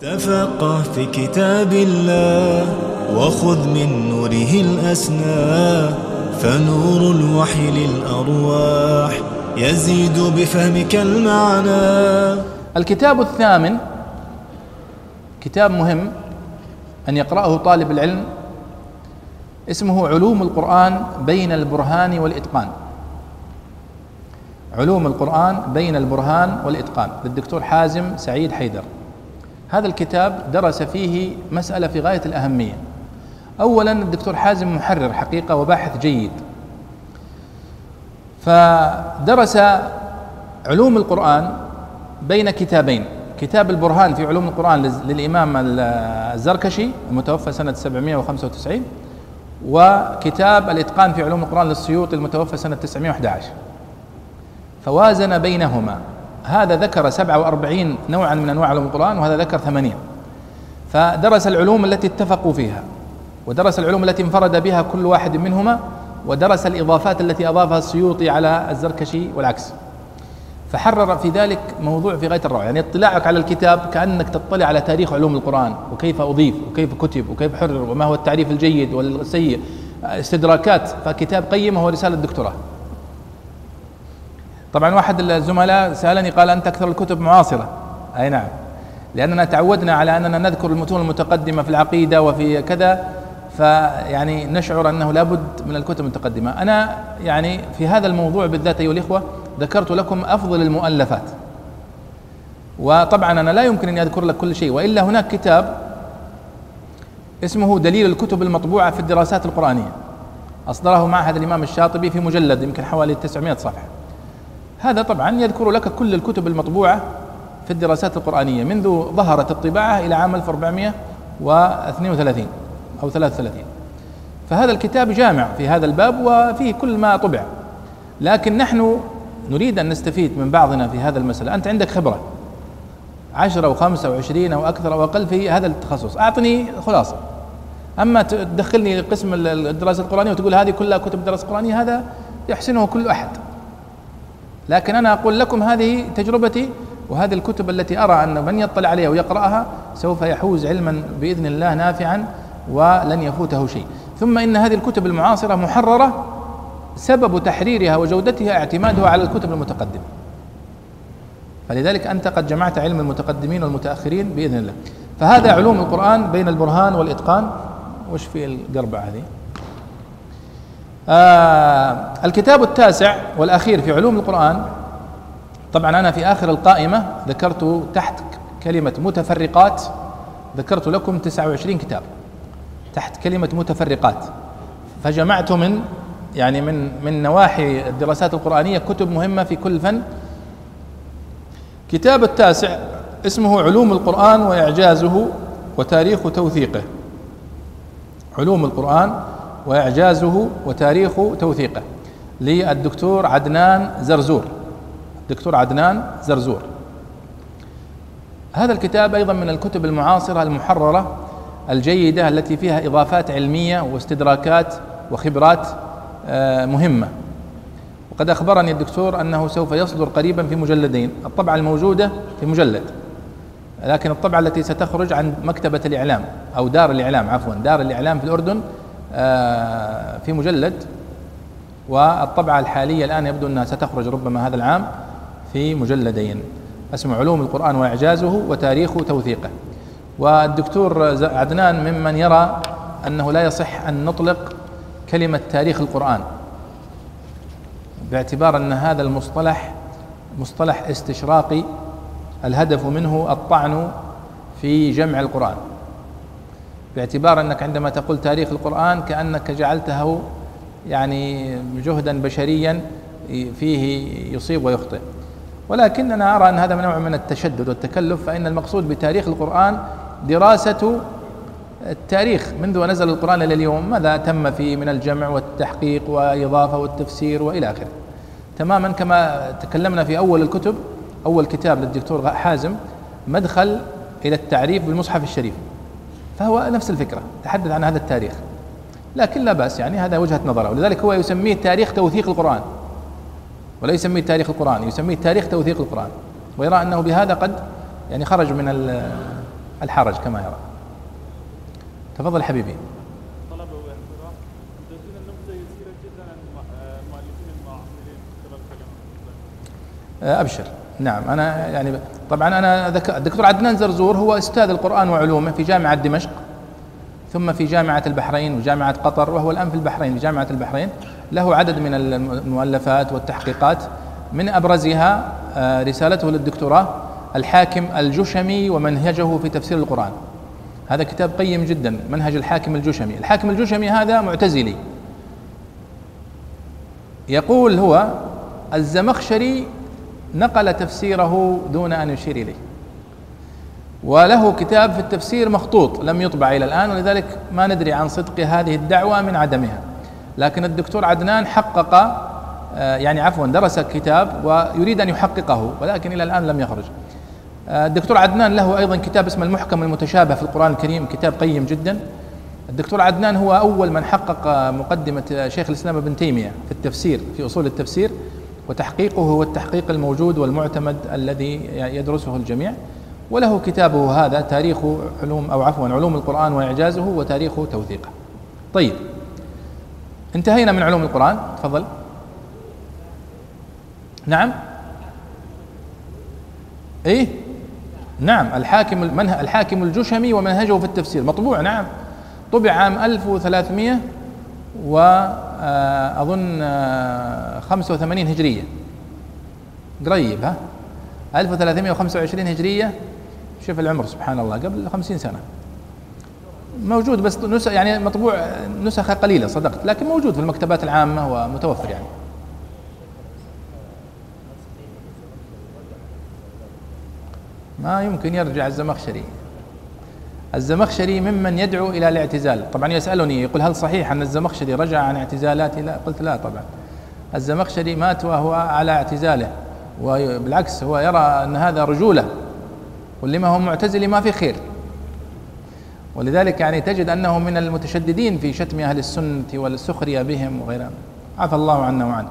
تفقه في كتاب الله وخذ من نوره الأسنى فنور الوحي للأرواح يزيد بفهمك المعنى. الكتاب الثامن كتاب مهم أن يقرأه طالب العلم اسمه علوم القرآن بين البرهان والإتقان. علوم القرآن بين البرهان والإتقان للدكتور حازم سعيد حيدر. هذا الكتاب درس فيه مسألة في غاية الأهمية. أولا الدكتور حازم محرر حقيقة وباحث جيد. فدرس علوم القرآن بين كتابين. كتاب البرهان في علوم القرآن للإمام الزركشي المتوفى سنة 795 وكتاب الإتقان في علوم القرآن للسيوطي المتوفى سنة 911 فوازن بينهما. هذا ذكر 47 نوعا من أنواع علوم القرآن وهذا ذكر ثمانية. فدرس العلوم التي اتفقوا فيها ودرس العلوم التي انفرد بها كل واحد منهما ودرس الإضافات التي أضافها السيوطي على الزركشي والعكس. فحرر في ذلك موضوع في غاية الروعة. يعني اطلاعك على الكتاب كأنك تطلع على تاريخ علوم القرآن وكيف أضيف وكيف كتب وكيف حرر وما هو التعريف الجيد والسيء استدراكات. فكتاب قيم هو رسالة دكتوراه طبعا واحد الزملاء سألني قال أنت أكثر الكتب معاصرة. أي نعم. لأننا تعودنا على أننا نذكر المتون المتقدمة في العقيدة وفي كذا فيعني نشعر أنه لابد من الكتب المتقدمة. أنا يعني في هذا الموضوع بالذات أيها الإخوة ذكرت لكم أفضل المؤلفات. وطبعا أنا لا يمكن أن اذكر لك كل شيء وإلا هناك كتاب اسمه دليل الكتب المطبوعة في الدراسات القرآنية. أصدره معهد الإمام الشاطبي في مجلد يمكن حوالي 900 صفحة. هذا طبعا يذكر لك كل الكتب المطبوعة في الدراسات القرآنية منذ ظهرت الطباعة إلى عام 1432 أو 33 فهذا الكتاب جامع في هذا الباب وفيه كل ما طبع. لكن نحن نريد أن نستفيد من بعضنا في هذا المسألة. أنت عندك خبرة. عشرة أو خمسة أو عشرين أو أكثر أو أقل في هذا التخصص. أعطني خلاصة. أما تدخلني قسم الدراسة القرآنية وتقول هذه كلها كتب دراسة قرآنية هذا يحسنه كل أحد. لكن أنا أقول لكم هذه تجربتي وهذه الكتب التي أرى أن من يطلع عليها ويقرأها سوف يحوز علما بإذن الله نافعا ولن يفوته شيء. ثم إن هذه الكتب المعاصرة محررة سبب تحريرها وجودتها اعتمادها على الكتب المتقدمة. فلذلك أنت قد جمعت علم المتقدمين والمتأخرين بإذن الله. فهذا علوم القرآن بين البرهان والإتقان. وش في القربة هذه؟ آه الكتاب التاسع والأخير في علوم القرآن. طبعا أنا في آخر القائمة ذكرت تحت كلمة متفرقات ذكرت لكم 29 كتاب تحت كلمة متفرقات. فجمعت من يعني من من نواحي الدراسات القرآنية كتب مهمة في كل فن. كتاب التاسع اسمه علوم القرآن وإعجازه وتاريخ توثيقه. علوم القرآن وإعجازه وتاريخ توثيقه. للدكتور عدنان زرزور. دكتور عدنان زرزور. هذا الكتاب أيضا من الكتب المعاصرة المحررة الجيدة التي فيها إضافات علمية واستدراكات وخبرات آه، مهمة. وقد أخبرني الدكتور أنه سوف يصدر قريبا في مجلدين الطبعة الموجودة في مجلد لكن الطبعة التي ستخرج عن مكتبة الإعلام أو دار الإعلام عفوا دار الإعلام في الأردن في مجلد والطبعة الحالية الآن يبدو أنها ستخرج ربما هذا العام في مجلدين. اسمه علوم القرآن وإعجازه وتاريخ توثيقه. والدكتور عدنان ممن يرى أنه لا يصح أن نطلق كلمة تاريخ القرآن باعتبار أن هذا المصطلح مصطلح استشراقي الهدف منه الطعن في جمع القرآن. باعتبار أنك عندما تقول تاريخ القرآن كأنك جعلته يعني جهدا بشريا فيه يصيب ويخطئ. ولكن أنا أرى أن هذا نوع من التشدد والتكلف فإن المقصود بتاريخ القرآن دراسة التاريخ منذ نزل القرآن إلى اليوم ماذا تم فيه من الجمع والتحقيق وإضافة والتفسير وإلى آخره. تماما كما تكلمنا في أول الكتب أول كتاب للدكتور حازم مدخل إلى التعريف بالمصحف الشريف. فهو نفس الفكرة تحدث عن هذا التاريخ. لكن لا بأس يعني هذا وجهة نظره. ولذلك هو يسميه تاريخ توثيق القرآن. ولا يسميه تاريخ القرآن يسميه تاريخ توثيق القرآن. ويرى أنه بهذا قد يعني خرج من الحرج كما يرى. تفضل حبيبي. أبشر. نعم أنا يعني طبعا أنا الدكتور عدنان زرزور هو أستاذ القرآن وعلومه في جامعة دمشق ثم في جامعة البحرين وجامعة قطر وهو الآن في البحرين في جامعة البحرين. له عدد من المؤلفات والتحقيقات. من أبرزها آه، رسالته للدكتوراه الحاكم الجشمي ومنهجه في تفسير القرآن. هذا كتاب قيم جدا منهج الحاكم الجشمي. الحاكم الجشمي هذا معتزلي. يقول هو الزمخشري نقل تفسيره دون أن يشير إليه. وله كتاب في التفسير مخطوط لم يطبع إلى الآن ولذلك ما ندري عن صدق هذه الدعوة من عدمها. لكن الدكتور عدنان حقق آه، يعني عفوا درس الكتاب ويريد أن يحققه ولكن إلى الآن لم يخرج. آه، الدكتور عدنان له أيضا كتاب اسمه المحكم المتشابه في القرآن الكريم كتاب قيم جدا. الدكتور عدنان هو أول من حقق مقدمة شيخ الإسلام ابن تيمية في التفسير في أصول التفسير. وتحقيقه هو التحقيق الموجود والمعتمد الذي يدرسه الجميع. وله كتابه هذا تاريخ علوم أو عفوا علوم القرآن وإعجازه وتاريخ توثيقه. طيب انتهينا من علوم القرآن. تفضل. نعم. إيه؟ نعم الحاكم المنه الحاكم الجشمي ومنهجه في التفسير. مطبوع نعم. طبع عام 1300 وأظن 85 هجرية. قريب ها؟ 1325 هجرية. شوف العمر سبحان الله قبل 50 سنة. موجود بس نسخ يعني مطبوع نسخة قليلة صدقت لكن موجود في المكتبات العامة ومتوفر يعني. ما يمكن يرجع الزمخشري. الزمخشري ممن يدعو إلى الاعتزال. طبعا يسألني يقول هل صحيح أن الزمخشري رجع عن اعتزالاته؟ لا. قلت لا طبعا. الزمخشري مات وهو على اعتزاله وبالعكس هو يرى أن هذا رجوله ولما هو معتزلي ما في خير. ولذلك يعني تجد أنه من المتشددين في شتم أهل السنة والسخرية بهم وغيرها عفى الله عنا وعنه.